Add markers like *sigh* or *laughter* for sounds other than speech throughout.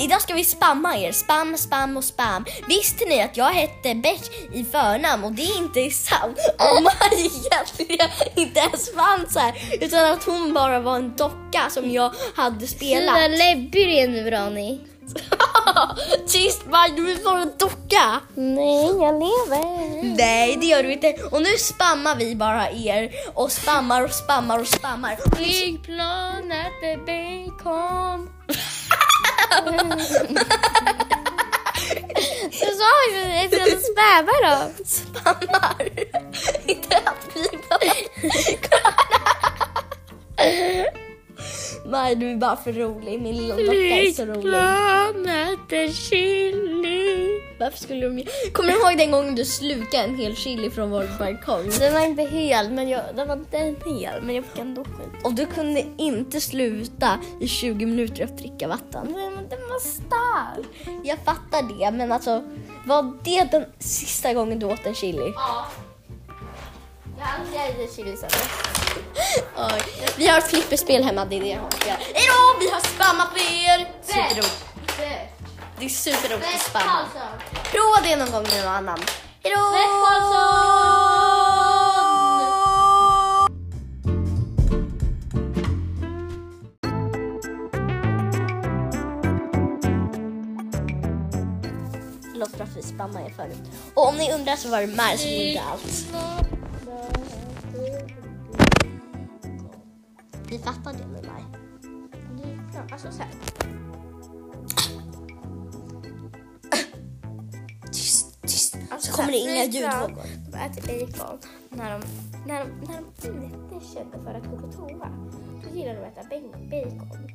idag ska vi spamma er. Spam, spam och spam. Visste ni att jag hette Beck i förnamn och det är inte sant? Och Maj egentligen inte ens fanns här utan att hon bara var en docka som jag hade spelat. Sluta läbbig igen nu Ronny. *laughs* Tyst Maj, du är bara en docka. Nej, jag lever. Nej, det gör du inte. Och nu spammar vi bara er och spammar och spammar och spammar. Flygplanet är bacon. Du sa ju att jag sväva då. Spammar. inte att flygplan. Nej, du är bara för rolig. Min lilla docka är så rolig. Flygplanet är chili. Varför skulle de... Kommer du ihåg den gången du slukade en hel chili från vår balkong? Den var inte hel, men jag, den var inte hel, men jag fick ändå skit. Och du kunde inte sluta i 20 minuter att dricka vatten. Men den var stark. Jag fattar det, men alltså var det den sista gången du åt en chili? Ja. Jag ätit chili. Vi har ett flipperspel hemma, det är det jag har. Hejdå, vi har spammat för er! Superroligt. Det är superroligt att spamma. Prova det någon gång med någon annan. Hejdå! Förlåt för att vi spammade er förut. Och om ni undrar så var det Maj som gjorde allt. Vi fattar det med Maj. Alltså så här. Tyst, tyst. Alltså, Så kommer det inga ljudvågor. De äter bacon när de, när de, när de inte känner för att gå på toa. Då gillar de att äta bacon,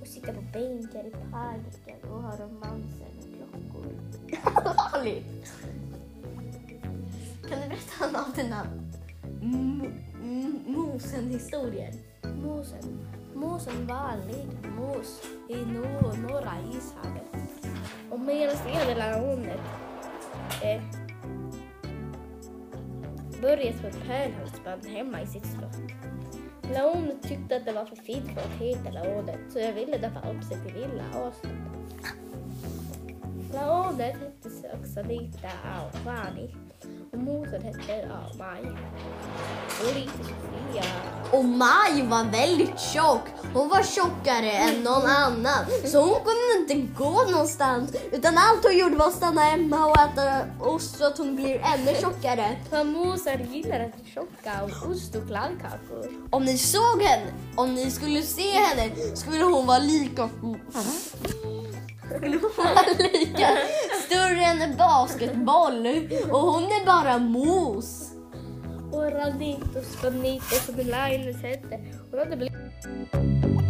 och sitta på bänkar i parken och ha romanser med klockor. *laughs* Allvarligt. Kan du berätta en av dina Mosen-historier? Måsen, måsen var aldrig mås i no, norra ishavet. Och medan Medelhavet eh, började på ett pärlhalsband hemma i sitt slott. Laon tyckte att det var för fint för att heta Leonet så jag ville döpa upp sig till Lilla Aset. Leonet hette också lite av Vani och mosen hette ja, Maj. Och lite Sofia. Och Maj var väldigt tjock. Hon var tjockare än någon annan. Så hon kunde inte gå någonstans. Utan allt hon gjorde var att stanna hemma och äta ost så att hon blir ännu tjockare. För mosen gillar att tjocka och ost och kladdkakor. Om ni såg henne, om ni skulle se henne, skulle hon vara lika... Skulle hon vara lika större än en basketboll. Och hon är bara mos. Och Ranitos, Bonitos som Linus hette. Hon hade blivit...